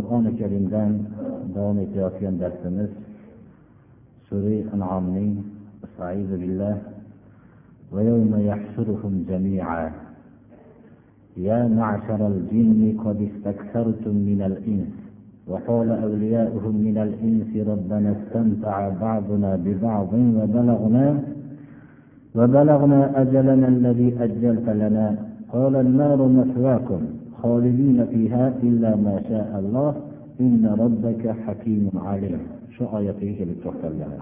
Qur'oni karimdan davom etayotgan darsimiz sura anomning بالله ويوم يحشرهم جميعا يا معشر الجن قد استكثرتم من الإنس وقال أولياؤهم من الإنس ربنا استمتع بعضنا ببعض وبلغنا وبلغنا أجلنا الذي أجلت لنا قال النار مثواكم خالدين فيها إلا ما شاء الله إن ربك حكيم عليم shu oyatiga kelib to'xtalgan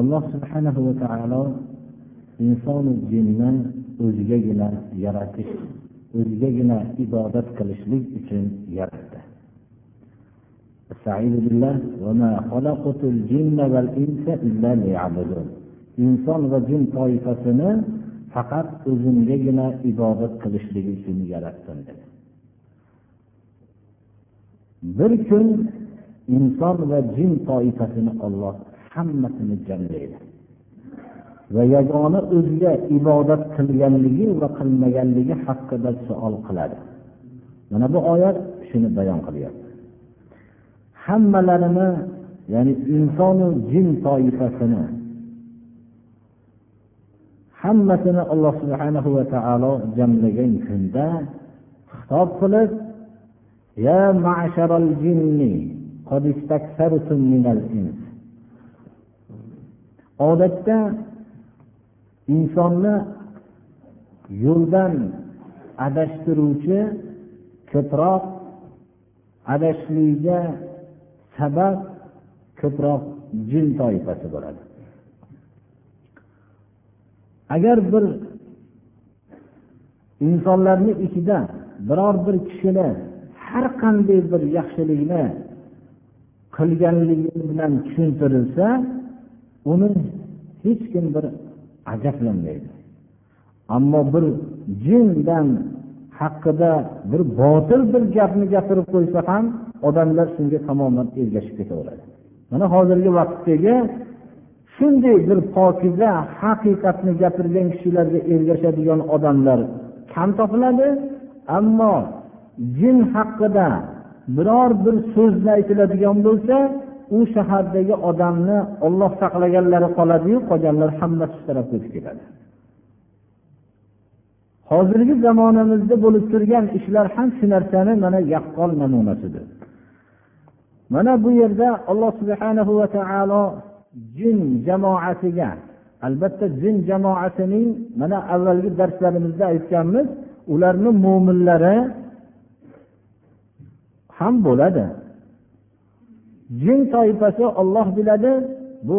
alloh subhanahu va taolo insonu jinni o'zigagina yaratish o'zigagina ibodat qilishlik uchun yaratdi inson va jin toifasini faqat o'zimgagina ibodat qilishligi uchun yaratdim dedi. Bir kun inson va jin toifasini olloh hammasini jamlaydi va yagona o'ziga ibodat qilganligi va qilmaganligi haqida savol qiladi. Mana bu oyat shuni bayon qilyapti. Hammalarini ya'ni insonu jin toifasini hammasini alloh subhanahu va taolo jamlagan kunda xitob qilib ya ma'sharal jinni qad istaktartum minal ins. Odatda insonni yo'ldan adashtiruvchi ko'proq adashishligiga sabab ko'proq jin toifasi bo'ladi. Agar bir insonlarni ichida biror bir kishini har qanday bir yaxshilikni qilganligi bilan tushuntirilsa uni hech kim bir ajablanmaydi. Ammo bir jindan haqida bir botil bir gapni gapirib qo'ysa ham odamlar shunga tamoman ergashib ketaveradi. Mana hozirgi vaqtdagi shunday bir pokiza haqiqatni gapirgan kishilarga ergashadigan odamlar kam topiladi ammo jin haqida biror bir so'zni aytiladigan bo'lsa u shahardagi odamni olloh saqlaganlari qoladiyu qolganlar hammasi shu tarafga o'tib ketadi hozirgi zamonamizda bo'lib turgan ishlar ham shu narsani mana yaqqol namunasidir. Mana bu yerda alloh subhanahu va taolo jin jamoasiga albatta jin jamoasining mana avvalgi darslarimizda aytganmiz ularni mo'minlari ham bo'ladi. Jin toifasi olloh biladi bu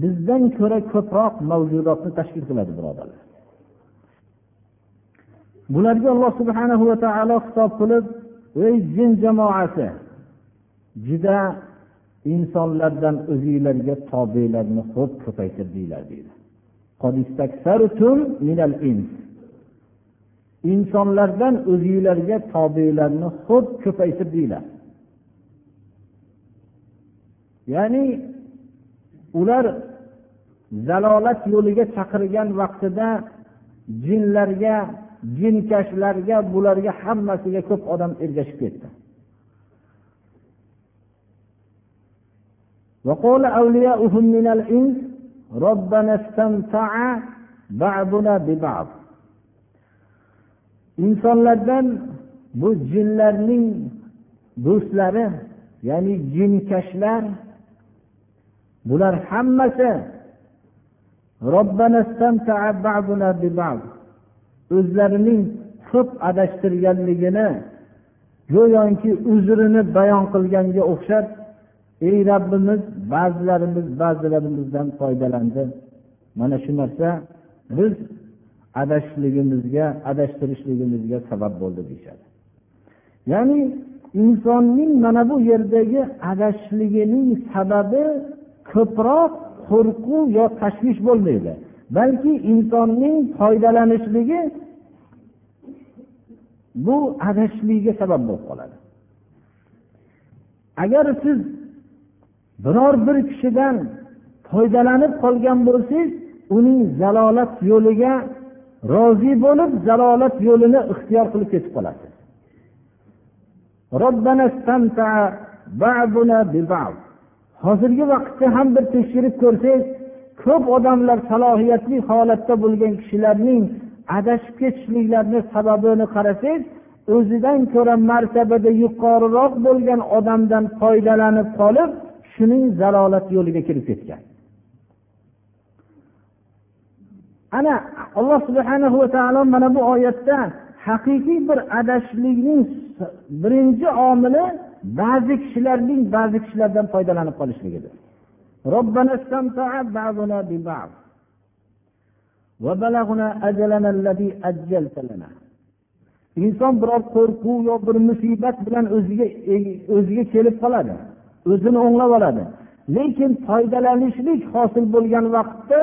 bizdan ko'ra ko'proq mavjudotni tashkil qiladi birodarlar. Bularga alloh subhanahu va taolo xitob qilib ey jin jamoasi juda insonlardan o'zinglarga tobelarni xo'p ko'paytirdinglar deydi. Insonlardan o'zinglarga tobelarni xo'p ko'paytirdinglar ya'ni ular zalolat yo'liga chaqirgan vaqtida jinlarga jinkashlarga bularga hammasiga ko'p odam ergashib ketdi. وقال أولياؤهم من الإنس ربنا استمتع بعضنا ببعض insonlardan bu jinlarning do'stlari ya'ni jinkashlar bular hammasi o'zlarining ko'p adashtirganligini go'yoki uzrini bayon qilganga o'xshab ey robbimiz ba'zilarimiz ba'zilarimizdan foydalandi. Mana shu narsa biz adashishligimizga adashtirishligimizga sabab bo'ldi deyishadi. Ya'ni insonning mana bu yerdagi adashishligining sababi ko'proq qo'rquv yo tashvish bo'lmaydi. Balki insonning foydalanishligi bu adashishligiga sabab bo'lib qoladi. Agar siz biror bir kishidan foydalanib qolgan bo'lsangiz uning zalolat yo'liga rozi bo'lib zalolat yo'lini ixtiyor qilib ketib qolasiz. Hozirgi vaqtda ham bir tekshirib ko'rsangiz ko'p odamlar salohiyatli holatda bo'lgan kishilarning adashib ketishliklarini sababini qarasangiz o'zidan ko'ra martabada yuqoriroq bo'lgan odamdan foydalanib qolib shuning zalolat yo'liga kirib ketgan. Ana alloh subhanahu va taolo mana bu oyatda haqiqiy bir adashishlikning birinchi omili ba'zi kishilarning ba'zi kishilardan foydalanib qolishligidir. Inson biror qo'rquv yo bir musibat bilan o'ziga o'ziga kelib qoladi. O'zini o'nglab oladi. Lekin foydalanishlik hosil bo'lgan vaqtda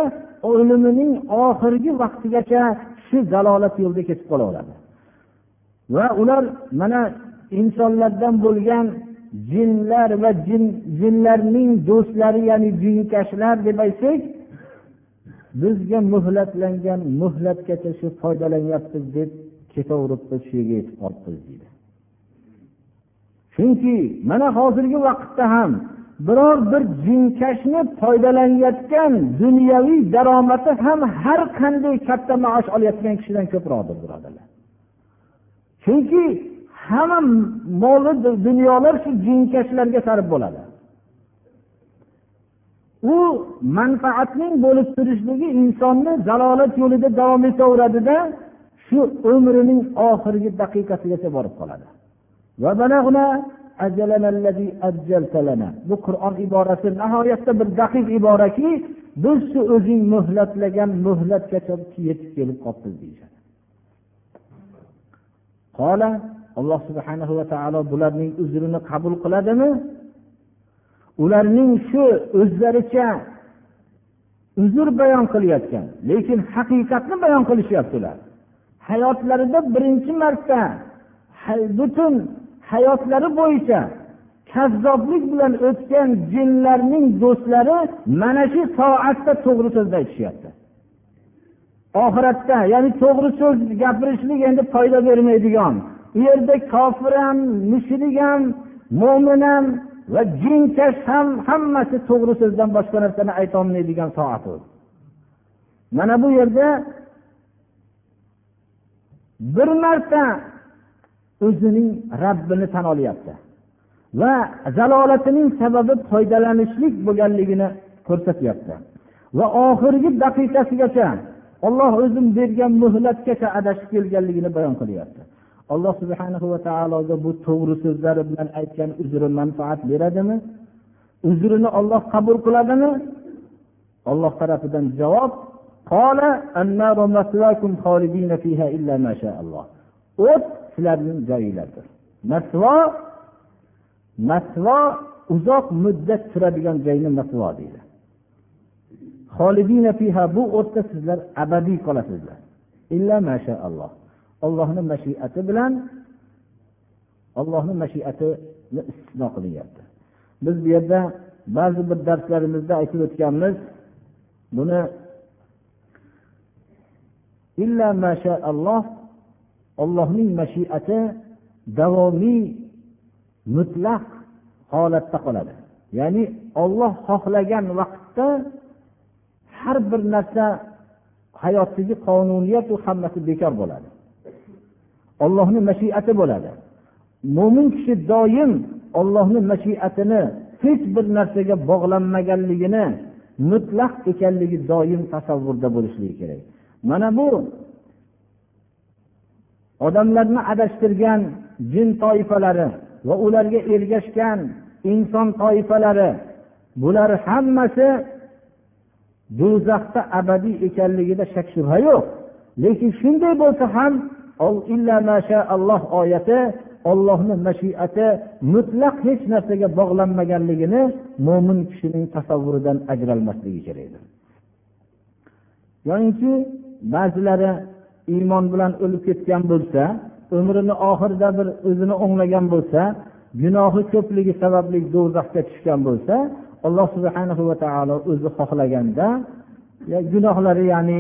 o'limining oxirgi vaqtigacha shu dalolat yo'lida ketib qolaveradi va ular mana insonlardan bo'lgan jinlar va jin jinlarning do'stlari ya'ni jinkashlar deb aytsak bizga muhlatlangan muhlatgacha shu foydalanyapmiz deb ketaveribmiz shu yerga yetib qolibmiz deydi. Chunki mana hozirgi vaqtda ham biror bir jinkashni foydalanayotgan dunyoviy daromadi ham har qanday katta maosh olayotgan kishidan ko'proqdir birodarlar. Chunki hamma moli dunyolar shu jinkashlarga sarf bo'ladi. U manfaatning bo'lib turishligi insonni zalolat yo'lida davom etaveradida shu umrining oxirgi daqiqasigacha borib qoladi. Bu qur'on iborasi nihoyatda bir daqiq iboraki biz shu o'zing muhlatlagan muhlatgacha yetib kelib qolibmiz deyishadi. Alloh subhanahu va taolo bularning uzrini qabul qiladimi? Ularning shu o'zlaricha uzr bayon qilayotgan lekin haqiqatni bayon qilishyapti ular hayotlarida birinchi marta butun hayotlari bo'yicha kazzoblik bilan o'tgan jinlarning do'stlari mana shu soatda to'g'ri so'zni aytishyapti. Oxiratda ya'ni to'g'ri so'z gapirishlik endi foyda bermaydigan u yerda kofir ham mushrik ham mo'min ham va jinkash ham hammasi to'g'ri so'zdan boshqa narsani aytolmaydigan soat u. Mana bu yerda bir marta o'zining rabbini tan olyapti. Va zalolatining sababi foydalanishlik bo'lganligini ko'rsatyapti. Va oxirgi daqiqasigacha olloh o'zim bergan muhlatgacha adashib kelganligini bayon qilyapti. Alloh subhana va taologa bu to'g'ri so'zlari bilan aytgan uzri manfaat beradimi? Uzrini olloh qabul qiladimi? Olloh tarafidan javob o't sizlarning joyinglardir masvo masvo uzoq muddat turadigan joyni masvo deydi. Bu o'rta sizlar abadiy qolasizlar. Illa mashaalloh ollohni mashiati bilan ollohni mashiatini istisno qilinyapti biz bu yerda ba'zi bir darslarimizda aytib o'tganmiz buni illa mashaalloh ollohning mashiati davomiy mutlaq holatda qoladi. Ya'ni olloh xohlagan vaqtda har bir narsa hayotdagi qonuniyatu hammasi bekor bo'ladi. Ollohni mashiati bo'ladi. Mo'min kishi doim ollohni mashiatini hech bir narsaga bog'lanmaganligini mutlaq ekanligi doim tasavvurda bo'lishligi kerak. Mana bu odamlarni adashtirgan jin toifalari va ularga ergashgan inson toifalari bular hammasi do'zaxda abadiy ekanligida shak shubha yo'q. Lekin shunday bo'lsa ham alloh oyati ollohni mashiati mutlaq hech narsaga bog'lanmaganligini mo'min kishining tasavvuridan ajralmasligi kerakdir yoyinki ba'zilari iymon bilan o'lib ketgan bo'lsa umrini oxirida bir o'zini o'nglagan bo'lsa gunohi ko'pligi sababli do'zaxga tushgan bo'lsa alloh subhana va taolo o'zi xohlaganda ya gunohlari ya'ni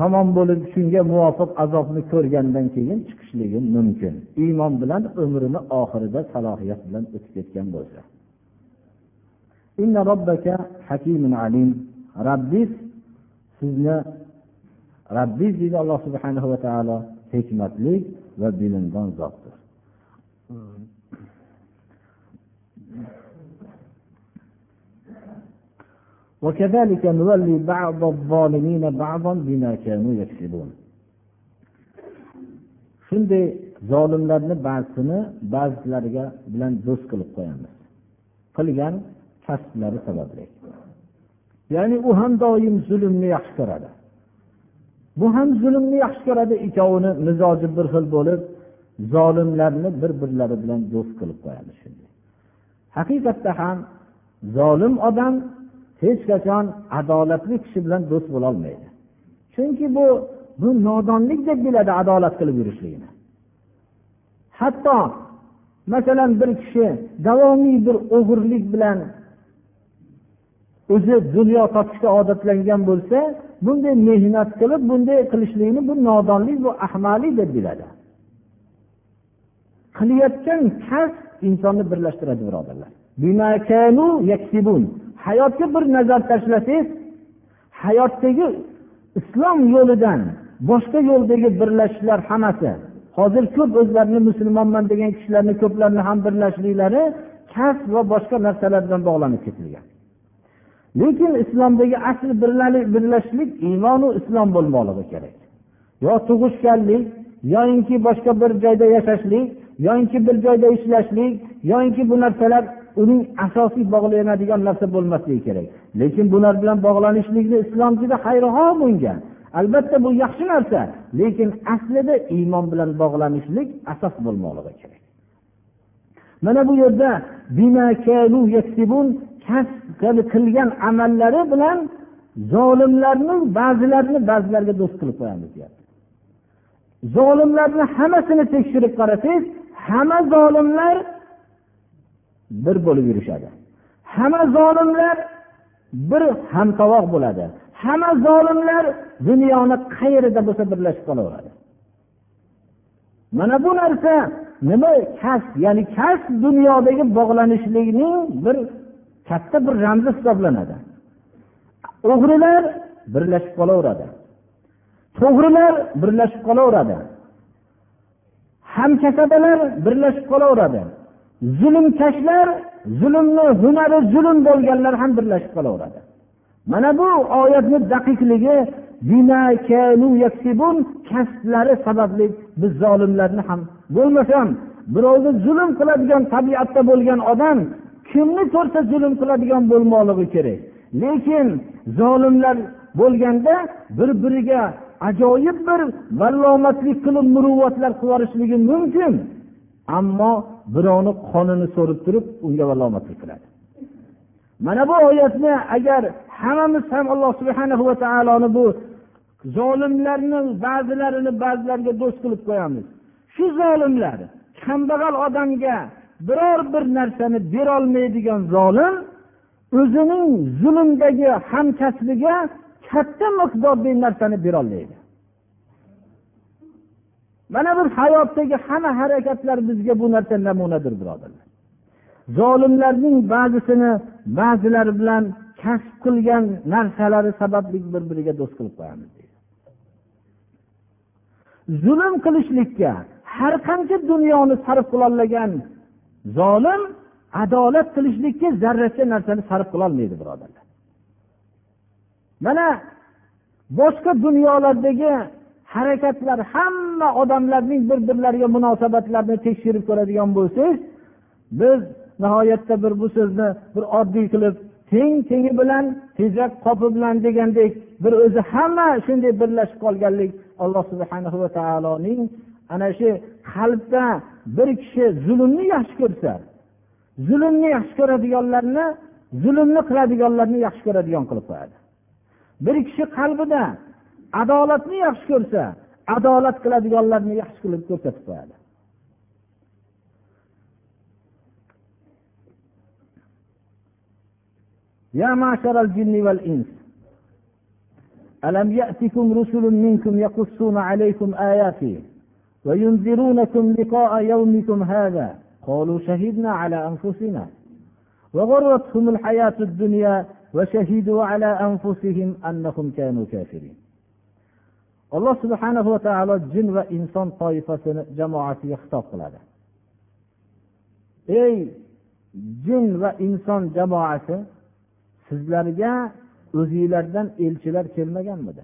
tamom bo'lib shunga muvofiq azobni ko'rgandan keyin chiqishligi mumkin. Iymon bilan umrini oxirida salohiyat bilan o'tib ketgan bo'lsa. Rabbiz sizni rabbiz deydi alloh subhanahu va taolo hikmatli va bilimdon zotdir وكذلك نولي بعض الظالمين بعضا بما كانوا يكسبون shunday zolimlarni ba'zisini ba'zilariga bilan do'st qilib qo'yamiz qilgan kasblari sababli ya'ni u ham doim zulmni yaxshi ko'radi Bu ham zulmni yaxshi ko'radi ikkovini mizoji bir xil bo'lib zolimlarni bir birlari bilan do'st qilib qo'yadi shunday. Haqiqatda ham zolim odam hech qachon adolatli kishi bilan do'st bo'lolmaydi chunki bu bu nodonlik deb biladi adolat qilib yurishligini. Hatto masalan bir kishi davomiy bir o'g'irlik bilan o'zi dunyo topishga odatlangan bo'lsa bunday mehnat qilib bunday qilishlikni bu nodonlik bu ahmalik deb biladi. Qilayotgan kasb insonni birlashtiradi birodarlar. Hayotga bir nazar tashlasangiz hayotdagi islom yo'lidan boshqa yo'ldagi birlashishlar hammasi hozir ko'p o'zlarini musulmonman degan kishilarni ko'plarini ham birlashliklari kasb va boshqa narsalar bilan bog'lanib ketilgan. Lekin islomdagi asl birlashlik iymonu islom bo'lmoqligi kerak. Yo tug'ishganlik yoyinki boshqa bir joyda yashashlik yoyinki bir joyda ishlashlik yoyinki bu narsalar uning asosiy bog'lanadigan narsa bo'lmasligi kerak. Lekin bular bilan bog'lanishlikni islom juda xayrixoh bunga albatta bu yaxshi narsa lekin aslida iymon bilan bog'lanishlik asos bo'lmoqligi kerak. Mana bu yerda kasb qilgan amallari bilan zolimlarni ba'zilarini ba'zilarga do'st qilib qo'yamiz deyapti. Zolimlarni hammasini tekshirib qarasangiz hamma zolimlar bir bo'lib yurishadi. Hamma zolimlar bir hamtovoq bo'ladi. Hamma zolimlar dunyoni qayerida bo'lsa birlashib qolaveradi. Mana bu narsa nima kasb ya'ni kasb dunyodagi bog'lanishlikning bir katta bir ramzi hisoblanadi. O'g'rilar birlashib qolaveradi. To'g'rilar birlashib qolaveradi. Hamkasabalar birlashib qolaveradi. Zulmkashlar zulmni hunari zulm bo'lganlar ham birlashib qolaveradi. Mana bu oyatni daqiqligi kasblari sababli biz zolimlarni ham bo'lmasam birovni zulm qiladigan tabiatda bo'lgan odam kimni ko'rsa zulm qiladigan bo'lmoqligi kerak. Lekin zolimlar bo'lganda bir biriga ajoyib bir vallomatlik qilib muruvvatlar qilib yuborishligi mumkin. Ammo birovni qonini so'rib turib unga vallomatlik qiladi. Mana bu oyatni agar hammamiz ham alloh subhana va taoloni bu zolimlarni ba'zilarini ba'zilariga do'st qilib qo'yamiz. Shu zolimlar kambag'al odamga biror bir narsani berolmaydigan zolim o'zining zulmdagi hamkasbiga katta miqdordagi narsani berolmaydi. Mana bir hayotdagi hamma harakatlar bizga bu narsa namunadir birodarlar. Zolimlarning ba'zisini ba'zilari bilan kasb qilgan narsalari sababli bir biriga do'st qilib qo'yamiz zulm qilishlikka har qancha dunyoni sarf qilolmagan zolim adolat qilishlikka zarracha narsani sarf qilolmaydi birodarlar. Mana boshqa dunyolardagi harakatlar hamma odamlarning bir birlariga munosabatlarini tekshirib ko'radigan bo'lsangiz biz nihoyatda bir bu so'zni bir oddiy qilib teng tengi bilan tezak qopi bilan degandek bir o'zi hamma shunday birlashib qolganlik alloh subhana va taoloning ana shu qalbda bir kishi zulmni yaxshi ko'rsa zulmni yaxshi ko'radiganlarni zulmni qiladiganlarni yaxshi ko'radigan qilib qo'yadi bir kishi qalbida adolatni yaxshi ko'rsa adolat qiladiganlarni yaxshi qilib ko'rsatib qo'yadi يا معشر الجن والإنس ألم يأتكم رسل منكم يقصون عليكم آياتي وينذرونكم لقاء يومكم هذا قالوا شهدنا على أنفسنا وغرتهم الحياة الدنيا وشهدوا على أنفسهم أنهم كانوا كافرين alloh subhanahu va taolo jin va inson toifasini jamoasiga xitob qiladi ey jin va inson jamoasi sizlarga o'zinglardan elchilar kelmaganmidi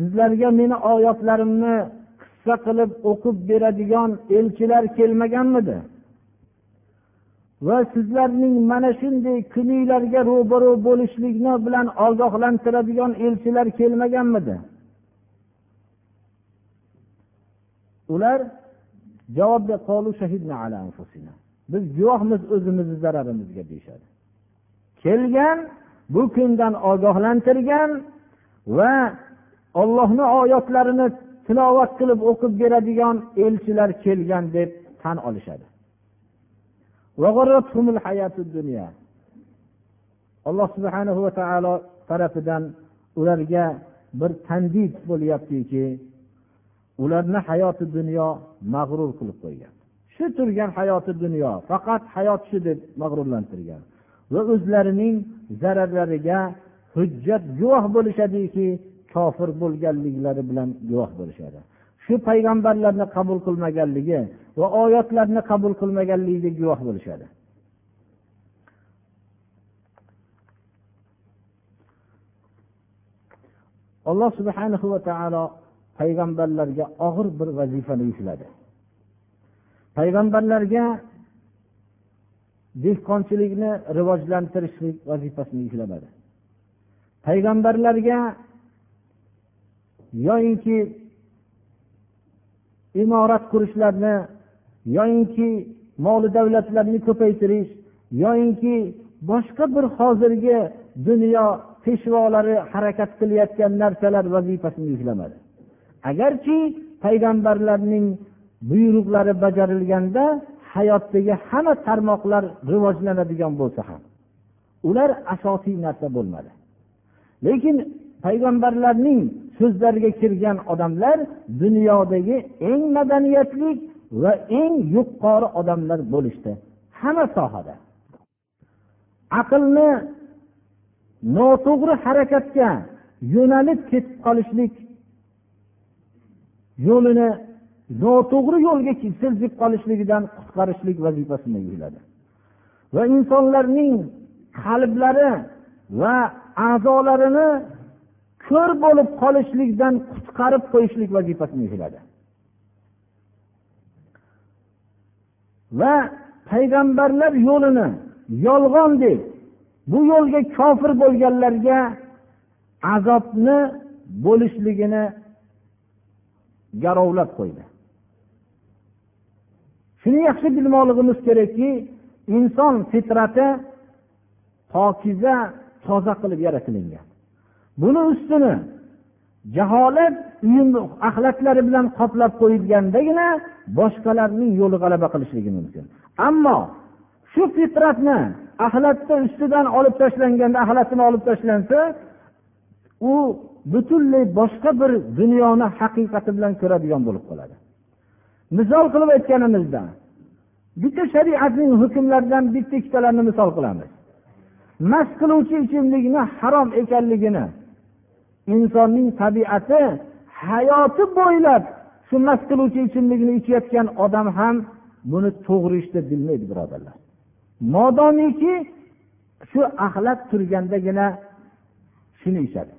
Sizlarga meni oyatlarimni qissa qilib o'qib beradigan elchilar kelmaganmidi? Va sizlarning mana shunday kuninglarga ro'baro bo'lishlikni bilan ogohlantiradigan elchilar kelmaganmidi? Ular javob biz guvohmiz o'zimizni zararimizga deyishadi. Kelgan bu kundan ogohlantirgan va ollohni oyatlarini tilovat qilib o'qib beradigan elchilar kelgan deb tan olishadi. Alloh subhana va taolo tarafidan ularga bir tandid bo'lyaptiki ularni hayoti dunyo mag'rur qilib qo'ygan. Shu turgan hayoti dunyo faqat hayot shu deb mag'rurlantirgan va o'zlarining zararlariga hujjat guvoh bo'lishadiki kofir bo'lganliklari bilan guvoh bo'lishadi. Shu payg'ambarlarni qabul qilmaganligi va oyatlarni qabul qilmaganligiga guvoh bo'lishadi. Alloh subhana va taolo payg'ambarlarga og'ir bir vazifani yukladi. Payg'ambarlarga dehqonchilikni rivojlantirishlik vazifasini yuklamadi. Payg'ambarlarga yoyinki imorat qurishlarni yoyinki moli davlatlarni ko'paytirish yoyinki boshqa bir hozirgi dunyo peshvolari harakat qilayotgan narsalar vazifasini yuklamadi. Agarchi payg'ambarlarning buyruqlari bajarilganda hayotdagi hamma tarmoqlar rivojlanadigan bo'lsa ham ular asosiy narsa bo'lmadi. Lekin payg'ambarlarning so'zlariga kirgan odamlar dunyodagi eng madaniyatli va eng yuqori odamlar bo'lishdi. Hamma sohada. Aqlni noto'g'ri harakatga yo'nalib ketib qolishlik yo'lini noto'g'ri yo'lga siljib qolishligidan qutqarishlik vazifasini yukladi. Va insonlarning qalblari va a'zolarini ko'r bo'lib qolishlikdan qutqarib qo'yishlik vazifasini yukladi va payg'ambarlar yo'lini yolg'on deb bu yo'lga kofir bo'lganlarga azobni bo'lishligini garovlab qo'ydi. Shuni yaxshi bilmoqligimiz kerakki inson fitrati pokiza toza qilib yaratilingan. Buni ustini jaholat axlatlari bilan qoplab qo'yilgandagina boshqalarning yo'li g'alaba qilishligi mumkin. Ammo shu fitratni axlatni ustidan olib tashlanganda axlatini olib tashlansa u butunlay boshqa bir dunyoni haqiqati bilan ko'radigan bo'lib qoladi. Misol qilib aytganimizda bitta shariatning hukmlaridan bitta ikkitalarini misol qilamiz. Mast qiluvchi ichimlikni harom ekanligini insonning tabiati hayoti bo'ylab shu mast qiluvchi ichimlikni ichayotgan odam ham buni to'g'ri ish deb bilmaydi birodarlar. Modomiki shu axlat turgandagina shuni ichadi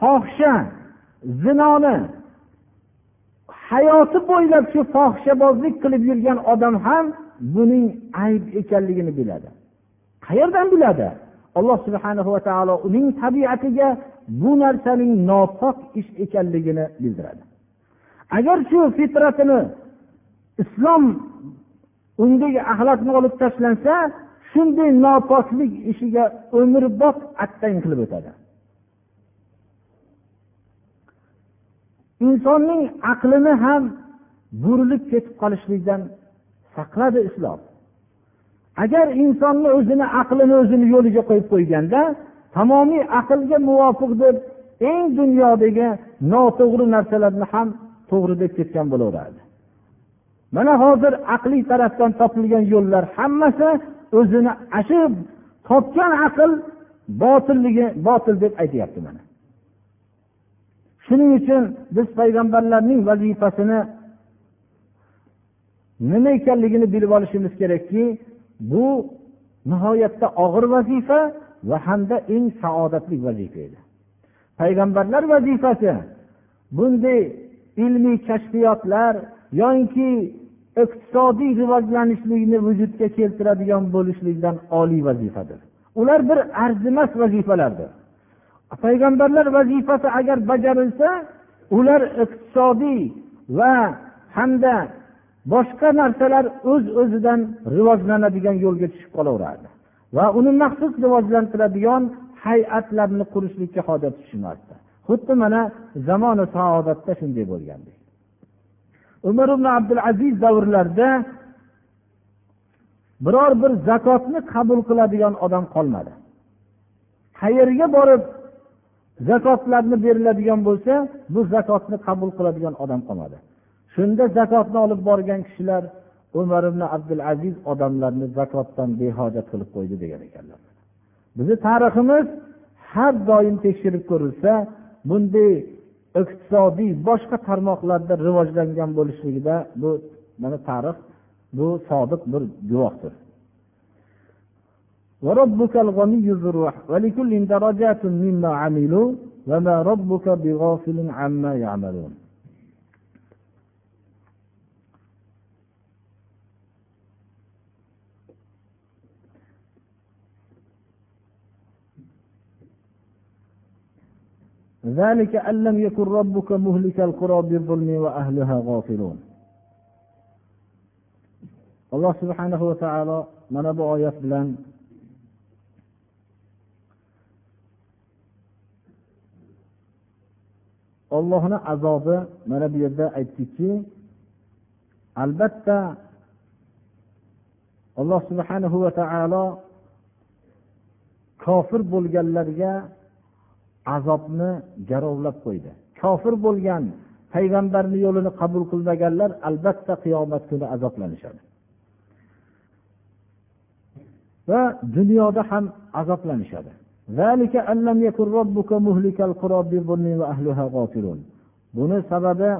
fohisha zinoni. Hayoti bo'ylab shu fohishabozlik qilib yurgan odam ham buning ayb ekanligini biladi. Qayerdan biladi? Alloh subhana va taolo uning tabiatiga bu narsaning nopok ish ekanligini bildiradi. Agar shu fitratini islom undagi axlatni olib tashlansa shunday nopoklik ishiga umrbod attang qilib o'tadi. Insonning aqlini ham burilib ketib qolishlikdan saqladi islom. Agar insonni o'zini aqlini o'zini yo'liga qo'yib qo'yganda tamomiy aqlga muvofiq deb eng dunyodagi noto'g'ri narsalarni ham to'g'ri deb ketgan bo'laveradi. Mana hozir aqliy tarafdan topilgan yo'llar hammasi o'zini ana topgan aql botilligi botil deb aytyapti mana. Shuning uchun biz payg'ambarlarning vazifasini nima ekanligini bilib olishimiz kerakki bu nihoyatda og'ir vazifa va hamda eng saodatli vazifa edi. Payg'ambarlar vazifasi bunday ilmiy kashfiyotlar yoki iqtisodiy rivojlanishlikni vujudga keltiradigan bo'lishlikdan oliy vazifadir. Ular bir arzimas vazifalardir. Payg'ambarlar vazifasi agar bajarilsa ular iqtisodiy va hamda boshqa narsalar o'z öz o'zidan rivojlanadigan yo'lga tushib qolaverardi va uni maxsus rivojlantiradigan hay'atlarni qurishlikka hojat tushmasdi xuddi mana zamoni saodatda shunday bo'lgandek. Umar ibn abdul aziz davrlarida biror bir zakotni qabul qiladigan odam qolmadi. Qayerga borib zakotlarni beriladigan bo'lsa bu zakotni qabul qiladigan odam qolmadi. shunda zakotni olib borgan kishilar umar ibn abdul aziz odamlarni zakotdan behojat qilib qo'ydi degan ekanlar bizni tariximiz har doim tekshirib ko'rilsa bunday iqtisodiy boshqa tarmoqlarda rivojlangan bo'lishligida bu mana tarix bu sodiq bir guvohdir وربك الغني ذو الرحمة ولكل درجات مما عملوا وما ربك بغافل عما يعملون ذلك أن لم يكن ربك مهلك القرى بالظلم وأهلها غافلون alloh subhanahu va taolo mana bu oyat bilan ollohni azobi mana bu yerda aytdikki albatta alloh subhanahu va taolo kofir bo'lganlarga azobni garovlab qo'ydi. Kofir bo'lgan payg'ambarni yo'lini qabul qilmaganlar albatta qiyomat kuni azoblanishadi. Va dunyoda ham azoblanishadi. Buni sababi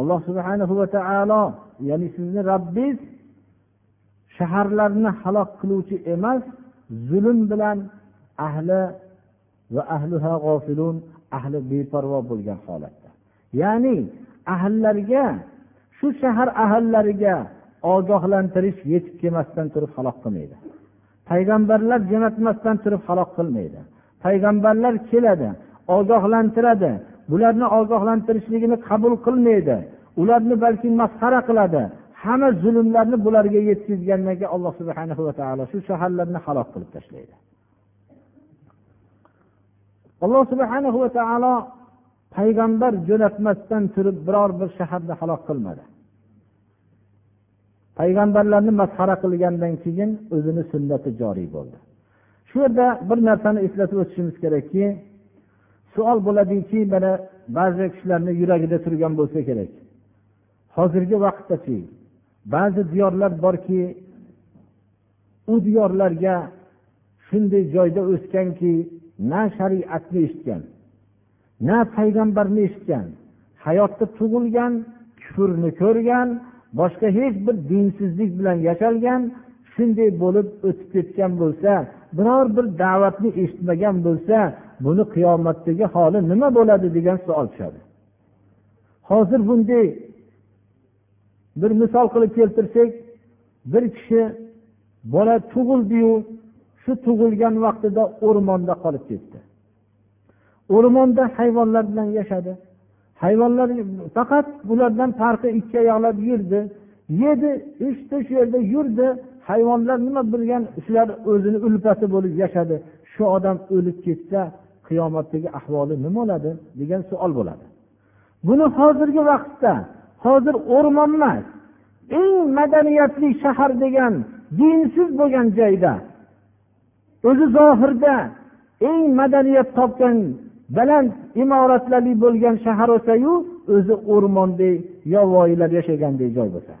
alloh subhanahu va taolo ya'ni sizni robbingiz shaharlarni halok qiluvchi emas zulm bilan ahli va ahliha g'ofilun ahli beparvo bo'lgan holatda. Ya'ni ahllarga shu shahar ahllariga ogohlantirish yetib kelmasdan turib halok qilmaydi. Payg'ambarlar jo'natmasdan turib halok qilmaydi. Payg'ambarlar keladi ogohlantiradi. Bularni ogohlantirishligini qabul qilmaydi. Ularni balki masxara qiladi. Hamma zulmlarni bularga yetkazgandan keyin alloh subhana va taolo shu shaharlarni halok qilib tashlaydi. Alloh subhana va taolo payg'ambar jo'natmasdan turib biror bir shaharni halok qilmadi. Payg'ambarlarni masxara qilgandan keyin o'zini sunnati joriy bo'ldi. Shu yerda bir narsani eslatib o'tishimiz kerakki savol bo'ladiki mana ba'zi kishilarni yuragida turgan bo'lsa kerak. Hozirgi vaqtdachi ba'zi diyorlar borki u diyorlarga shunday joyda o'sganki na shariatni eshitgan na payg'ambarni eshitgan hayotda tug'ilgan kufrni ko'rgan boshqa hech bir dinsizlik bilan yashalgan shunday bo'lib o'tib ketgan bo'lsa biror bir da'vatni eshitmagan bo'lsa buni qiyomatdagi holi nima bo'ladi degan savol tushadi. Hozir bunday bir misol qilib keltirsak bir kishi bola tug'ildiyu shu tug'ilgan vaqtida o'rmonda qolib ketdi. O'rmonda hayvonlar bilan yashadi. Hayvonlar faqat bulardan farqi ikki oyoqlab yurdi. Yedi ichdi shu yerda yurdi. Hayvonlar nima bilgan? Shular o'zini ulfati bo'lib yashadi. Shu odam o'lib ketsa qiyomatdagi ahvoli nima bo'ladi? degan savol bo'ladi. Buni hozirgi vaqtda hozir o'rmon emas eng madaniyatli shahar degan dinsiz bo'lgan joyda o'zi zohirda eng madaniyat topgan baland imoratlarli bo'lgan shahar bo'lsayu o'zi o'rmondek yovvoyilar yashagandek joy bo'lsa.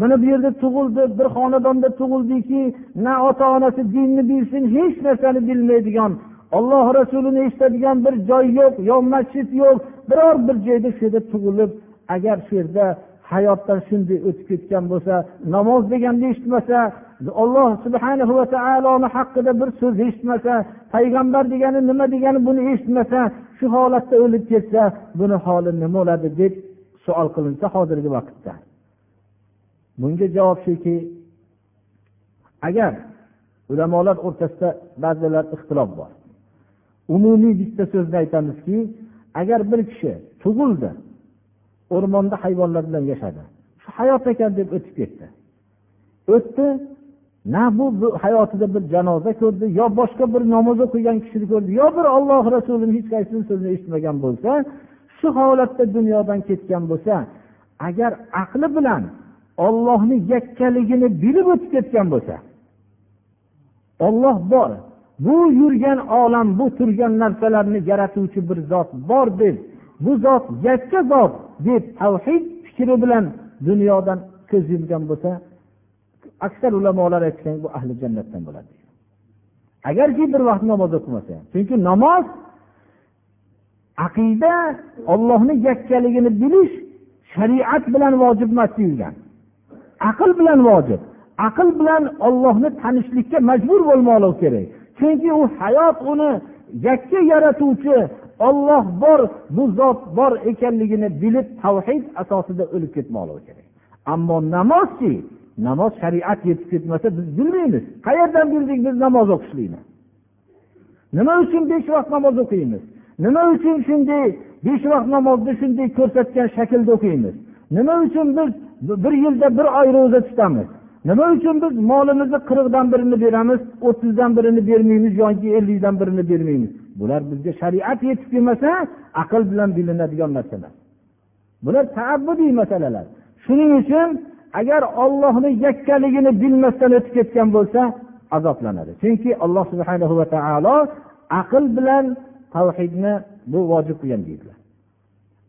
Mana bu yerda tug'ildi bir xonadonda tug'ildiki na ota onasi dinni bilsin hech narsani bilmaydigan olloh rasulini eshitadigan bir joy yo'q yo masjid yo'q biror bir joyda shu yerda tug'ilib agar shu yerda hayotdan shunday o'tib ketgan bo'lsa namoz deganni eshitmasa alloh subhana va taoloni haqida bir so'z eshitmasa payg'ambar degani nima degani buni eshitmasa shu holatda o'lib ketsa buni holi nima bo'ladi deb savol qilinsa hozirgi vaqtda. Bunga javob shuki agar ulamolar o'rtasida ba'zilar ixtilof bor. Umumiy bitta so'zni aytamizki agar bir kishi tug'ildi o'rmonda hayvonlar bilan yashadi shu hayot ekan deb o'tib ketdi. O'tdi na bu hayotida bir janoza ko'rdi yo boshqa bir namoz o'qigan kishini ko'rdi yo bir olloh rasulini hech qaysini so'zini eshitmagan bo'lsa shu holatda dunyodan ketgan bo'lsa agar aqli bilan ollohni yakkaligini bilib o'tib ketgan bo'lsa olloh bor bu yurgan olam bu turgan narsalarni yaratuvchi bir zot bor deb bu zot yakka zot deb tavhid fikri bilan dunyodan ko'z yumgan bo'lsa aksar ulamolar aytgan bu ahli jannatdan bo'ladi. Agarki bir vaqt namoz o'qimasa chunki namoz aqida ollohni yakkaligini bilish shariat bilan vojib emas deyilgan. Aql bilan vojib. Aql bilan ollohni tanishlikka majbur bo'lmoqligi kerak. Chunki u hayot uni yakka yaratuvchi olloh bor bu zot bor ekanligini bilib tavhid asosida o'lib ketmoqligi kerak. Ammo namozchi namoz shariat yetib ketmasa biz bilmaymiz. Qayerdan bildik biz namoz o'qishlikni? Nima uchun besh vaqt namoz o'qiymiz? Nima uchun shunday besh vaqt namozni shunday ko'rsatgan shaklda o'qiymiz? Nima uchun biz bir yilda bir oy ro'za tutamiz? Nima uchun biz molimizni qirqdan birini beramiz o'ttizdan birini bermaymiz yoki ellikdan birini bermaymiz? Bular bizga shariat yetib kelmasa aql bilan bilinadigan narsalar. Bular taabbudiy masalalar. Shuning uchun agar ollohni yakkaligini bilmasdan o'tib ketgan bo'lsa azoblanadi. Chunki alloh subhana va taolo aql bilan tavhidni bu vojib qilgan deydilar.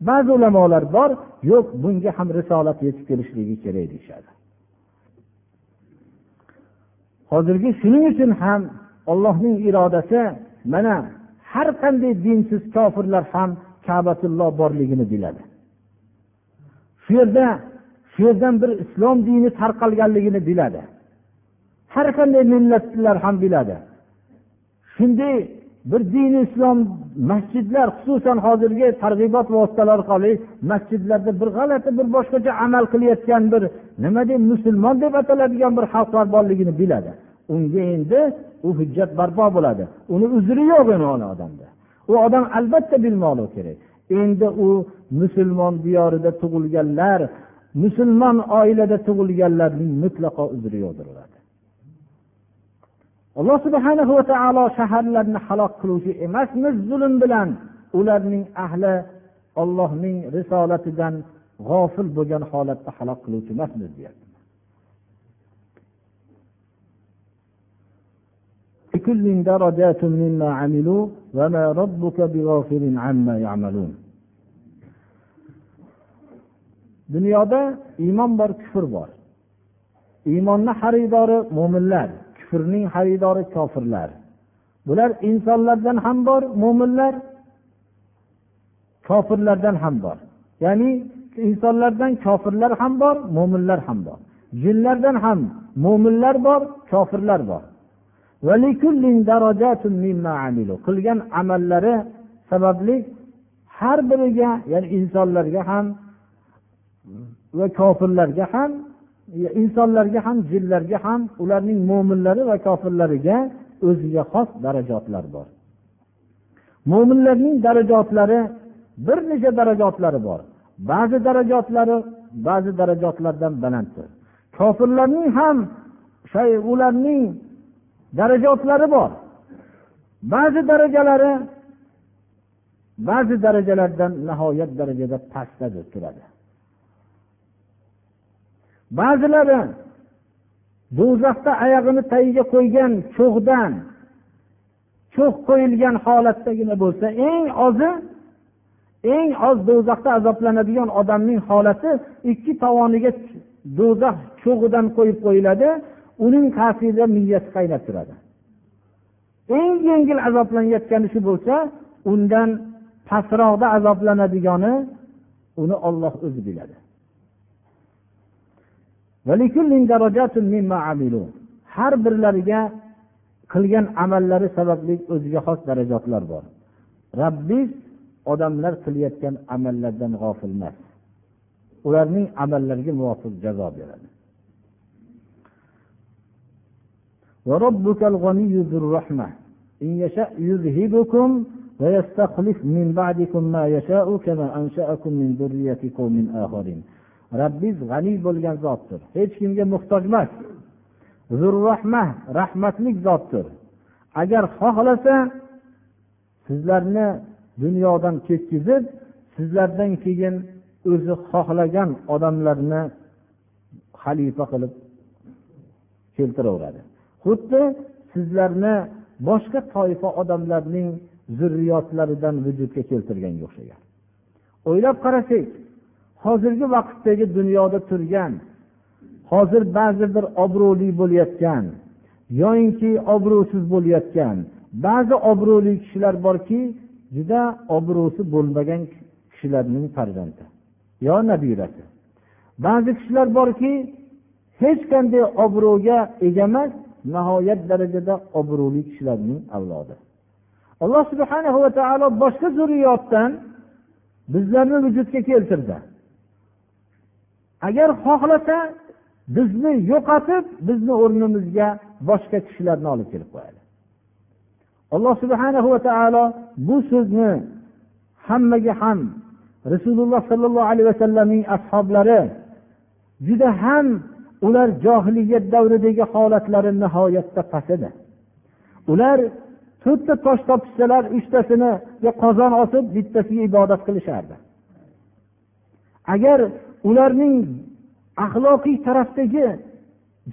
Ba'zi ulamolar bor yo'q bunga ham risolat yetib kelishligi kerak deyishadi. Hozirgi shuning uchun ham ollohning irodasi mana har qanday dinsiz kofirlar ham kabatulloh borligini biladi. Shu yerda shu yerdan bir islom dini tarqalganligini biladi. Har qanday millatlar ham biladi. Shunday bir dini islom masjidlar xususan hozirgi targ'ibot vositalari orqali masjidlarda bir g'alati bir boshqacha amal qilayotgan bir nima deb musulmon deb ataladigan bir xalqlar borligini biladi. Unga endi u hujjat barpo bo'ladi. Uni uzri yo'q endi odamda. U odam albatta bilmoqligi kerak. Endi u musulmon diyorida tug'ilganlar musulmon oilada tug'ilganlarning mutlaqo uzri yo'qdir alloh subhana va taolo shaharlarni halok qiluvchi emasmiz zulm bilan ularning ahli ollohning risolatidan g'ofil bo'lgan holatda halok qiluvchi emasmiz deyapti. Dunyoda iymon bor kufr bor. Iymonni xaridori mo'minlar kufrning xaridori kofirlar. Bular insonlardan ham bor mo'minlar kofirlardan ham bor. Ya'ni insonlardan kofirlar ham bor mo'minlar ham bor. Jinlardan ham mo'minlar bor kofirlar bor. Qilgan amallari sababli har biriga ya'ni insonlarga ham va kofirlarga ham insonlarga ham jinlarga ham ularning mo'minlari va kofirlariga o'ziga xos darajotlar bor. Mo'minlarning darajotlari bir necha darajotlari bor. Ba'zi darajotlari ba'zi darajotlardan balanddir. Kofirlarning ham ularning darajotlari bor. Ba'zi darajalari ba'zi darajalardan nihoyat darajada pastda turadi. Ba'zilari do'zaxda oyog'ini tagiga qo'ygan cho'g'dan cho'g' qo'yilgan holatdagina bo'lsa eng ozi eng oz do'zaxda azoblanadigan odamning holati ikki tovoniga do'zax cho'g'idan qo'yib qo'yiladi uning ta'sirida miyasi qaynab turadi. Eng yengil azoblanayotgani shu bo'lsa undan pastroqda azoblanadigani uni olloh o'zi biladi. har birlariga qilgan amallari sababli o'ziga xos darajotlar bor rabbiz odamlar qilayotgan amallardan g'ofil emas ularning amallariga muvofiq jazo beradi وربك الغني ذو الرحمة إن يشاء يذهبكم ويستخلف من بعدكم ما يشاء كما أنشأكم من ذرية قوم آخرين robbiz g'aniy bo'lgan zotdir. Hech kimga muhtoj emas. Zurrahma rahmatlik zotdir. Agar xohlasa sizlarni dunyodan ketkizib sizlardan keyin o'zi xohlagan odamlarni xalifa qilib keltiraveradi xuddi sizlarni boshqa toifa odamlarning zurriyotlaridan vujudga keltirganga o'xshagan. O'ylab qarasak hozirgi vaqtdagi dunyoda turgan hozir ba'zi bir obro'li bo'layotgan yoyinki obro'siz bo'layotgan ba'zi obro'li kishilar borki juda obro'si bo'lmagan kishilarning farzandi yo nabirasi. Ba'zi kishilar borki hech qanday obro'ga ega emas nihoyat darajada obro'li kishilarning avlodi. Alloh subhana va taolo boshqa zurriyotdan bizlarni vujudga keltirdi. Agar xohlasa bizni yo'qotib bizni o'rnimizga boshqa kishilarni olib kelib qo'yadi. Alloh subhana va taolo bu so'zni hammaga ham rasululloh sollallohu alayhi vasallamning ashoblari juda ham ular johiliyat davridagi holatlari nihoyatda past edi. Ular to'rtta tosh topishsalar uchtasini qozon osib bittasiga ibodat qilishardi. Agar ularning axloqiy tarafdagi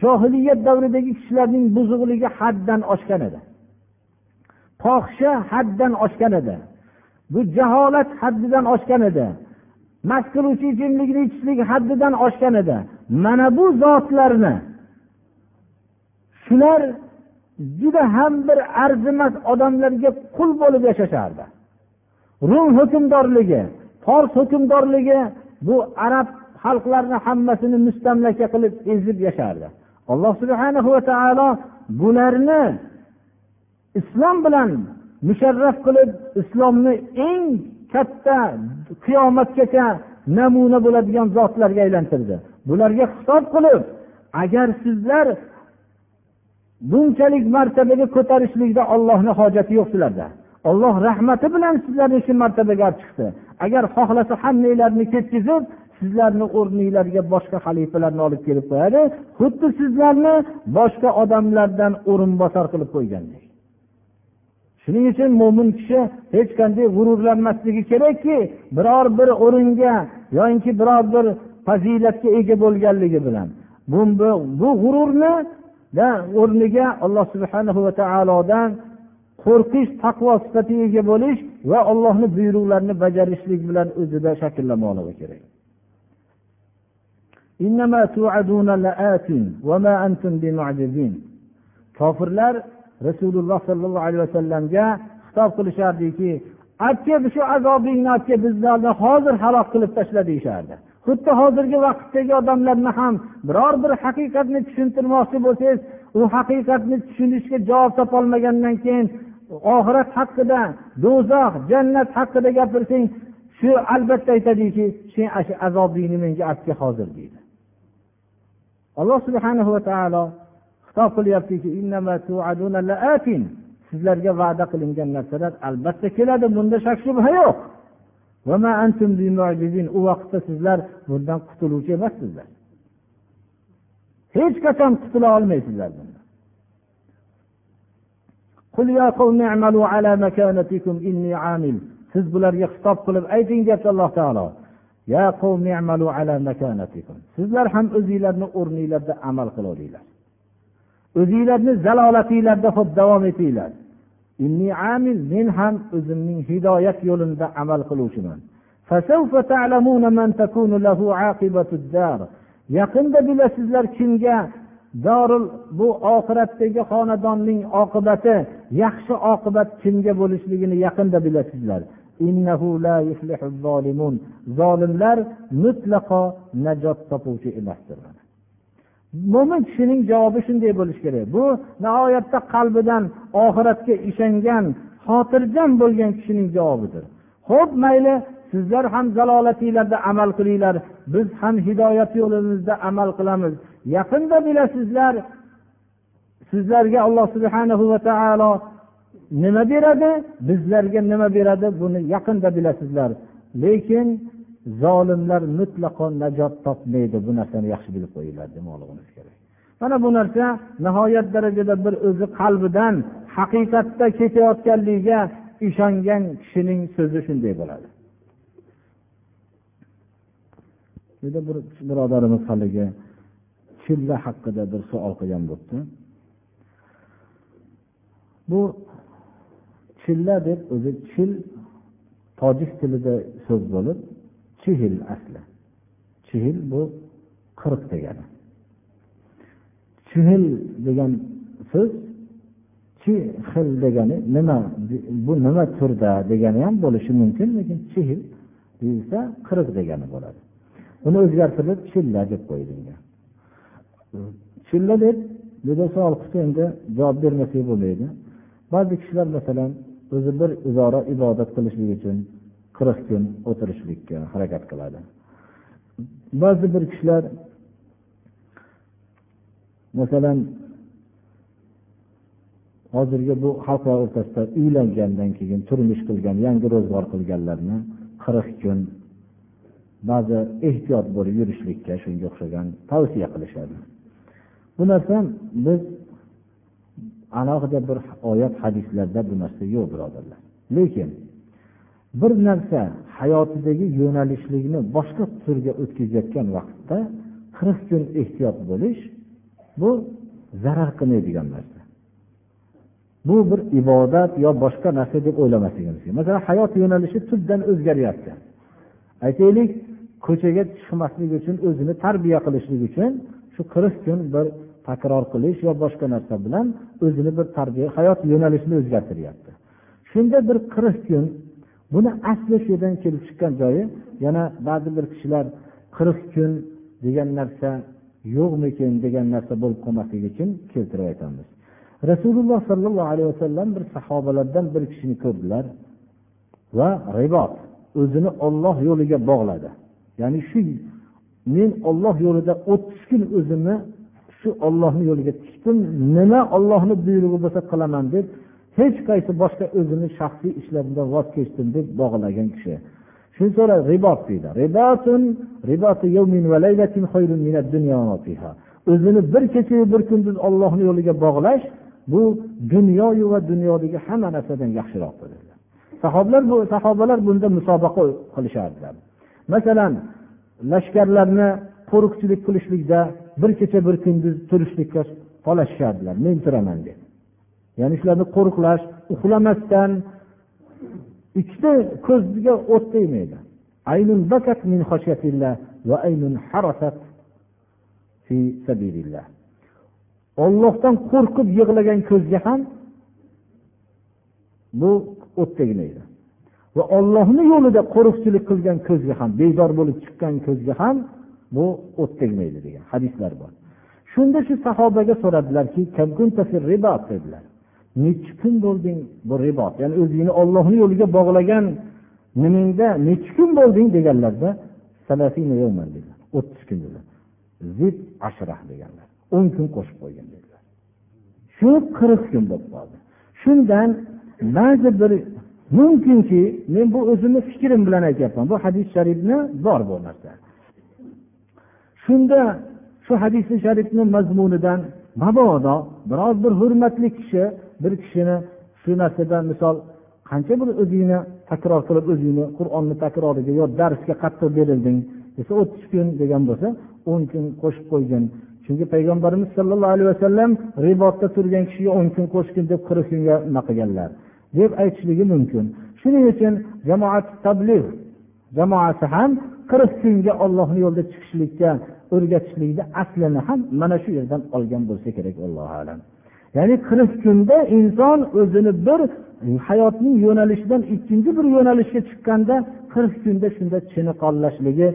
johiliyat davridagi kishilarning buzuqligi haddan oshgan edi. Fohisha haddan oshgan edi. Bu jaholat haddidan oshgan edi. Mast qiluvchi ichimlikni ichishlik haddidan oshgan edi. Mana bu zotlarni shular juda ham bir arzimas odamlarga qul bo'lib yashashardi. Rum hukmdorligi fors hukmdorligi bu arab xalqlarni hammasini mustamlaka qilib ezib yashardi. Alloh subhana va taolo bularni islom bilan musharraf qilib islomni eng katta qiyomatgacha namuna bo'ladigan zotlarga aylantirdi. Bularga xitob qilib agar sizlar bunchalik martabaga ko'tarishlikda ollohni hojati yo'q sizlarda. Olloh rahmati bilan sizlarni shu martabaga olib chiqdi. Agar xohlasa hammanglarni ketkazib sizlarni o'rninglarga boshqa xalifalarni olib kelib qo'yadi. Xuddi sizlarni boshqa odamlardan o'rinbosar qilib qo'ygandek. Shuning uchun mo'min kishi hech qanday g'ururlanmasligi kerakki biror bir o'ringa yoinki biror bir fazilatga ega bo'lganligi bilan bu, bu, g'ururni o'rniga alloh subhanahu va taolodan qo'rqish taqvo sifatiga ega bo'lish va allohni buyruqlarini bajarishlik bilan o'zida shakllanmoqligi kerak. Kofirlar rasululloh sollallohu alayhi vasallamga xitob qilishardiki aytke shu azobingni aytke bizlarni hozir halok qilib tashla deyishardi xuddi hozirgi vaqtdagi odamlarni ham biror bir haqiqatni tushuntirmoqchi bo'lsangiz u haqiqatni tushunishga javob topolmagandan keyin oxirat haqida do'zax jannat haqida gapirsang shu albatta aytadiki sen azobingni menga aytga hozir deydi. Alloh subhanahu va taolo xitob qilyaptiki sizlarga va'da qilingan narsalar albatta keladi bunda shak shubha yo'q. U vaqtda sizlar bundan qutuluvchi emassizlar. Hech qachon qutula olmaysizlar siz bularga xitob qilib ayting deyapti alloh taolo. Sizlar ham o'zinglarni o'rninglarda amal qilaveringlar. O'zinglarni zalolatinglarda xo'p davom etinglar. Men ham o'zimning hidoyat yo'limda amal qiluvchiman. Yaqinda bilasizlar kimga? Dorul bu oxiratdagi xonadonning oqibati yaxshi oqibat kimga bo'lishligini yaqinda bilasizlar. Zolimlar mutlaqo najot topuvchi emasdir. Mo'min kishining javobi shunday bo'lishi kerak. Bu nihoyatda qalbidan oxiratga ishongan xotirjam bo'lgan kishining javobidir. Ho'p mayli sizlar ham zalolatinglarda amal qilinglar. Biz ham hidoyat yo'limizda amal qilamiz. Yaqinda bilasizlar sizlarga alloh subhanahu va taolo nima beradi? Bizlarga nima beradi? Buni yaqinda bilasizlar lekin zolimlar mutlaqo najot topmaydi. Bu narsani yaxshi bilib qo'yinglar demoqligimiz kerak. Mana bu narsa nihoyat darajada bir o'zi qalbidan haqiqatda ketayotganligiga ishongan kishining so'zi shunday bo'ladi. Juda bir birodarimiz haligi chilla haqida bir savol qilgan bo'libdi. Bu chilla deb o'zi chil tojik tilida so'z bo'lib chihil asli. Chihil bu qirq degani. Chihil degan so'z chihil degani nima bu nima turda degani ham bo'lishi mumkin lekin chihil deyilsa qirq degani bo'ladi. Uni o'zgartirib chilla deb qo'yilgan chilla deb juda savol qilsa endi javob bermasak bo'lmaydi. Ba'zi kishilar masalan o'zi bir izora ibodat qilishlik uchun qirq kun o'tirishlikka harakat qiladi. Ba'zi bir kishilar masalan hozirgi bu xalqlar o'rtasida uylangandan keyin turmush qilgan yangi ro'zg'or qilganlarni qirq kun ba'zi ehtiyot bo'lib yurishlikka shunga o'xshagan tavsiya qilishadi. Bu narsa biz alohida bir oyat hadislarda bu narsa yo'q birodarlar. Lekin bir narsa hayotidagi yo'nalishlikni boshqa turga o'tkazayotgan vaqtda qirq kun ehtiyot bo'lish bu zarar qilmaydigan narsa. Bu bir ibodat yo boshqa narsa deb o'ylamasligimiz kerak. Masalan hayot yo'nalishi tubdan o'zgaryapti. Aytaylik ko'chaga chiqmaslik uchun o'zini tarbiya qilishlik uchun shu qirq kun bir takror qilish yo boshqa narsa bilan o'zini bir tarbiya hayot yo'nalishini o'zgartiryapti. Shunda bir qirq kun buni asli shu yerdan kelib chiqqan joyi yana ba'zi bir kishilar qirq kun degan narsa yo'qmikin degan narsa bo'lib qolmasligi uchun keltirib aytamiz. Rasululloh sollallohu alayhi vasallam bir sahobalardan bir kishini ko'rdilar va ribot o'zini olloh yo'liga bog'ladi. Ya'ni shu men olloh yo'lida o'ttiz kun o'zimni shu ollohni yo'liga tikdim. Nima ollohni buyrug'i bo'lsa qilaman deb hech qaysi boshqa o'zini shaxsiy ishlarimdan voz kechdim deb bog'lagan kishi. Shuni so'ra ribot deydi. O'zini bir kechayu bir kunduz ollohni yo'liga bog'lash bu dunyoyu va dunyodagi hamma narsadan yaxshiroqdir sahoblar bu sahobalar bunda musobaqa qilishardilar. Masalan lashkarlarni qo'riqchilik qilishlikda bir kecha bir kunduz turishlikka tolashishardilar men turaman deb. Ya'ni shularni qo'riqlash uxlamasdan ikkita ko'ziga o't tegmaydi. Ollohdan qo'rqib yig'lagan ko'zga ham bu o't tegmaydi. Va ollohni yo'lida qo'riqchilik qilgan ko'zga ham bedor bo'lib chiqqan ko'zga ham bu o't tegmaydi degan hadislar bor. Shunda shu sahobaga so'radilarki dedilar. Nechi kun bo'lding bu ribot? Ya'ni o'zingni ollohni yo'liga bog'lagan nimangda nechi kun bo'lding? deganlarda o'ttiz kun dedilar. Zid ashrah deganlar. O'n kun qo'shib qo'ygan dedilar. Shu qirq kun bo'lib qoldi. Shundan ba'zi bir mumkinki men bu o'zimni fikrim bilan aytyapman. Bu hadis sharifni bor bu narsa. Shunda shu hadisi sharifni mazmunidan mabodo biroz bir hurmatli kishi bir kishini shu narsadan misol qancha bir o'zingni takror qilib o'zingni qur'onni takroriga yo darsga qattiq berilding desa o'ttiz kun degan bo'lsa o'n kun qo'shib qo'ygin. Chunki payg'ambarimiz sollallohu alayhi vasallam ribotda turgan kishiga o'n kun qo'shgin deb qirq kunga nima qilganlar? Deb aytishligi mumkin. Shuning uchun jamoat tablig jamoasi ham qirq kunga ollohni yo'lida chiqishlikka o'rgatishlikni aslini ham mana shu yerdan olgan bo'lsa kerak allohu alam. Ya'ni qirq kunda inson o'zini bir hayotning yo'nalishidan ikkinchi bir yo'nalishga chiqqanda qirq kunda shunda chiniqonlashligi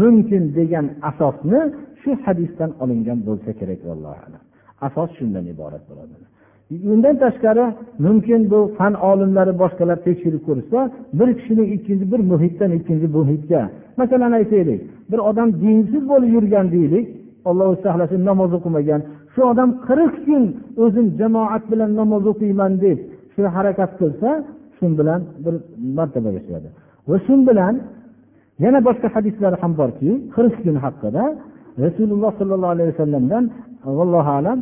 mumkin degan asosni shu hadisdan olingan bo'lsa kerak allohu alam. Asos shundan iborat bo'ladi. Undan tashqari mumkin bu fan olimlari boshqalar tekshirib ko'rishsa bir kishini ikkinchi bir muhitdan ikkinchi muhitga. Masalan aytaylik bir odam dinsiz bo'lib yurgan deylik alloh saqlasin namoz o'qimagan. Shu odam qirq kun o'zim jamoat bilan namoz o'qiyman deb shu harakat qilsa shu bilan bir martabaga chiqadi va shu bilan yana boshqa hadislar ham borki qirq kun haqida rasululloh sollallohu alayhi vasallamdan allohu alam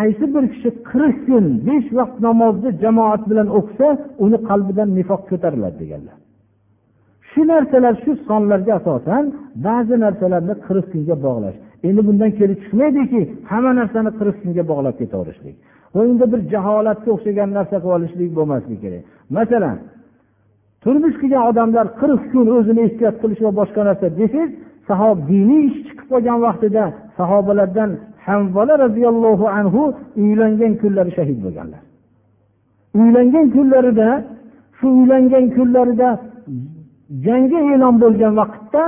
qaysi bir kishi qirq kun besh vaqt namozni jamoat bilan o'qisa uni qalbidan nifoq ko'tariladi deganlar. Shu narsalar shu sonlarga asosan ba'zi narsalarni qirq kunga bog'lash. Endi bundan kelib chiqmaydiki hamma narsani qirq kunga bog'lab ketaverishlik. Va unda bir jaholatga o'xshagan narsa qilib olishlik bo'lmasligi kerak. Masalan turmush qilgan odamlar qirq kun o'zini ehtiyot qilish va boshqa narsa desangiz sahob diniy ish chiqib qolgan vaqtida sahobalardan hanzola roziyallohu anhu uylangan kunlari shahid bo'lganlar. Uylangan kunlarida shu uylangan kunlarida jangga e'lon bo'lgan vaqtda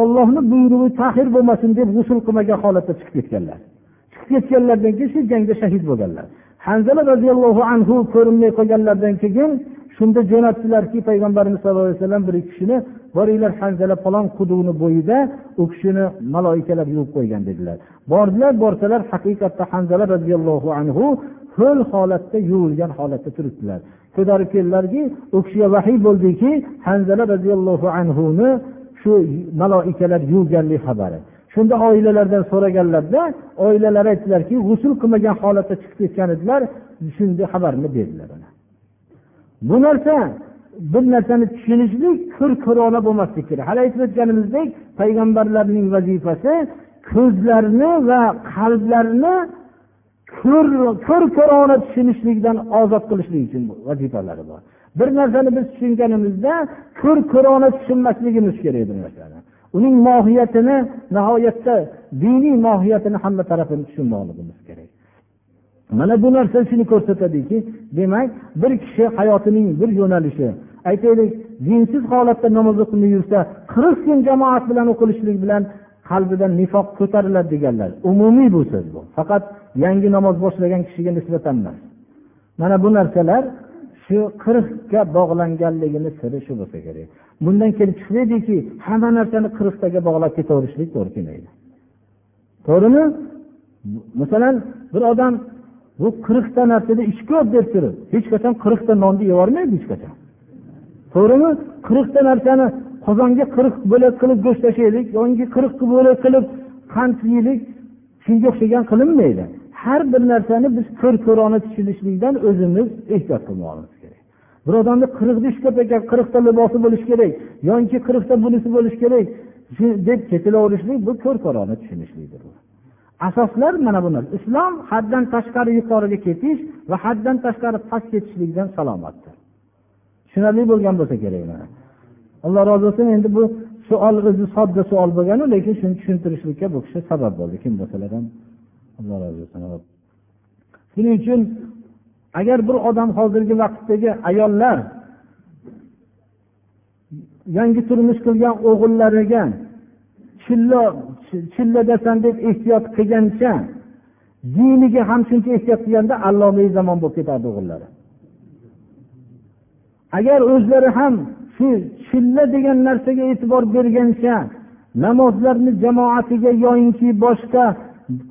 ollohni buyrug'i tahir bo'lmasin deb g'usul qilmagan holatda chiqib ketganlar. Chiqib ketganlaridan keyin shu jangda shahid bo'lganlar. Hanzala roziyallohu anhu ko'rinmay qolganlaridan keyin shunda jo'natdilarki payg'ambarimiz sallallohu alayhi vasallam bir kishini boringlar hanzala falon quduqni bo'yida u kishini maloikalar yuvib qo'ygan dedilar. Bordilar borsalar haqiqatda hanzala roziyallohu anhu ho'l holatda yuvilgan holatda turibdilar. Ko'tarib keldilarki u kishiga vahiy bo'ldiki hanzala roziyallohu anhuni shu maloikalar yuvganlik xabari. Shunda oilalaridan so'raganlarda oilalari aytdilarki g'usul qilmagan holatda chiqib ketgan edilar shunday xabarni berdilar bu narsa bir narsani tushunishlik ko'r ko'rona bo'lmaslik kerak. Hali aytib o'tganimizdek payg'ambarlarning vazifasi ko'zlarni va qalblarni ko'r ko'rona tushunishlikdan ozod qilishlik uchun vazifalari bor. Bir narsani biz tushunganimizda ko'r ko'rona tushunmasligimiz kerak bir narsani. Uning mohiyatini nihoyatda diniy mohiyatini hamma tarafini tushunmoqligimiz kerak. Mana bu narsa shuni ko'rsatadiki demak bir kishi hayotining bir yo'nalishi aytaylik dinsiz holatda namoz o'qimay yursa qirq kun jamoat bilan o'qilishlik bilan qalbidan nifoq ko'tariladi deganlar. Umumiy bu so'z bu. Faqat yangi namoz boshlagan kishiga nisbatan emas. Mana bu narsalar shu qirqga bog'langanligini siri shu bo'lsa kerak. Bundan kelib chiqmaydiki hamma narsani qirqtaga bog'lab ketaverishlik to'g'ri kelmaydi. To'g'rimi? Masalan bir odam bu qirqta narsada ish ko'p deb turib hech qachon qirqta nonni yeyormaydi hech qachon. To'g'rimi? Qirqta narsani qozonga qirq bo'lak qilib go'sht tashlaylik yoki qirq bo'lak qilib qand yeylik shunga o'xshagan qilinmaydi. Har bir narsani biz ko'r ko'rona tushunishlikdan o'zimiz ehtiyot qilmoqimiz kerak. Bir odamni qirqta ish ko'p ekan qirqta libosi bo'lishi kerak yoki qirqta bunisi bo'lishi kerak deb ketilaverishlik bu ko'r ko'rona tushunishlikdir asoslar mana bu narsa islom haddan tashqari yuqoriga ketish va haddan tashqari past ketishlikdan salomatdir. Tushunarli bo'lgan bo'lsa kerak mana. Alloh rozi bo'lsin endi bu savol o'zi sodda savol bo'lganu lekin shuni tushuntirishlikka bu kishi sabab bo'ldi. Kim bo'lsalar ham alloh rozi bo'lsin. Shuning uchun agar bir odam hozirgi vaqtdagi ayollar yangi turmush qilgan o'g'illariga chillo chilladasan deb ehtiyot qilgancha diniga ham shuncha ehtiyot qilganda allomai zamon bo'lib ketardi o'g'illari. Agar o'zlari ham shu chilla degan narsaga e'tibor bergancha namozlarni jamoatiga yoyinki boshqa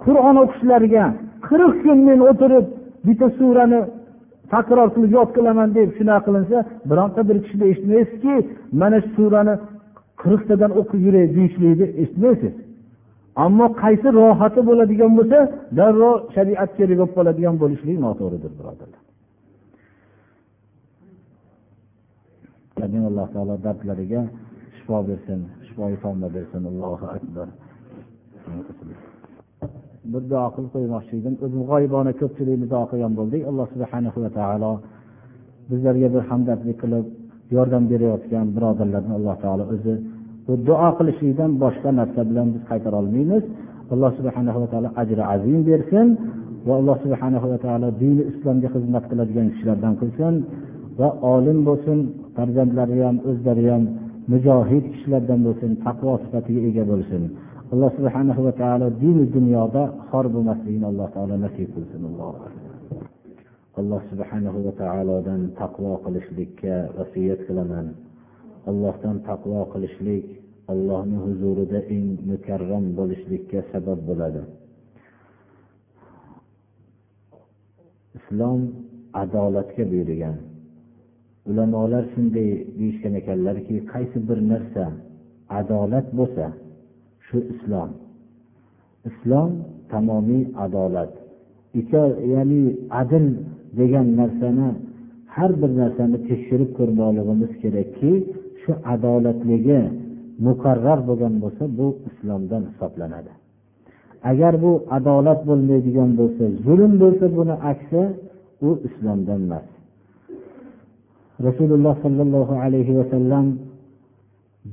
qur'on o'qishlariga qirq kun men o'tirib bitta surani takror qilib yod qilaman deb shunaqa qilinsa bironta bir kishida eshitmaysizki mana shu surani qirqtadan o'qib yuray deyishlikni eshitmaysiz. Ammo qaysi rohati bo'ladigan bo'lsa darrov shariat kerak bo'lib qoladigan bo'lishlik noto'g'ridir birodarlar. Alloh taolo dardlariga shifo bersin shifoi tomla bersin. Allohu akbar. Bir duo qilib qo'ymoqchi edim o'zim g'oyibona ko'pchilikni duo qilgan bo'ldik. Alloh subhana va taolo bizlarga bir hamdardlik qilib yordam berayotgan birodarlarni alloh taolo o'zi duo qilishlikdan boshqa narsa bilan biz qaytara olmaymiz. Alloh subhana va taolo ajri azim bersin va alloh subhana va taolo dini islomga xizmat qiladigan kishilardan qilsin va olim bo'lsin farzandlari ham o'zlari ham mujohid kishilardan bo'lsin taqvo sifatiga ega bo'lsin. Alloh subhana va taolo dini dunyoda xor bo'lmasligini alloh taolo nasib qilsin. Alloh subhanahu va taolodan taqvo qilishlikka vasiyat qilaman. Allohdan taqvo qilishlik allohni huzurida eng mukarram bo'lishlikka sabab bo'ladi. Islom adolatga buyurgan. Ulamolar shunday deyishgan ekanlarki qaysi bir narsa adolat bo'lsa shu islom. Islom tamomiy adolat. Ya'ni adil degan narsani har bir narsani tekshirib ko'rmoqligimiz kerakki shu adolatligi muqarrar bo'lgan bo'lsa bu islomdan hisoblanadi. Agar bu adolat bo'lmaydigan bo'lsa zulm bo'lsa buni aksi u islomdan emas. Rasululloh sollallohu alayhi vasallam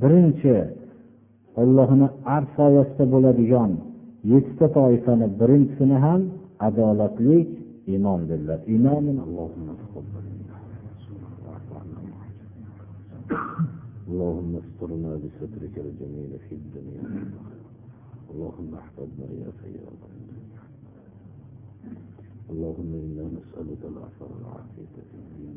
birinchi ollohni arz soyasida bo'ladigan yettita toifani birinchisini ham adolatlik imom dedilar imom اللهم استرنا بسترك الجميل في الدنيا اللهم احفظنا يا سيد اللهم إنا نسألك العفو والعافية في الدين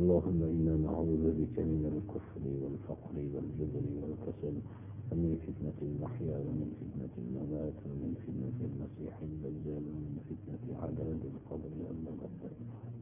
اللهم إنا نعوذ بك من الكفر والفقر والجبن والكسل ومن فتنة المحيا ومن فتنة الممات ومن فتنة المسيح الدجال ومن فتنة عذاب القبر أما قدرنا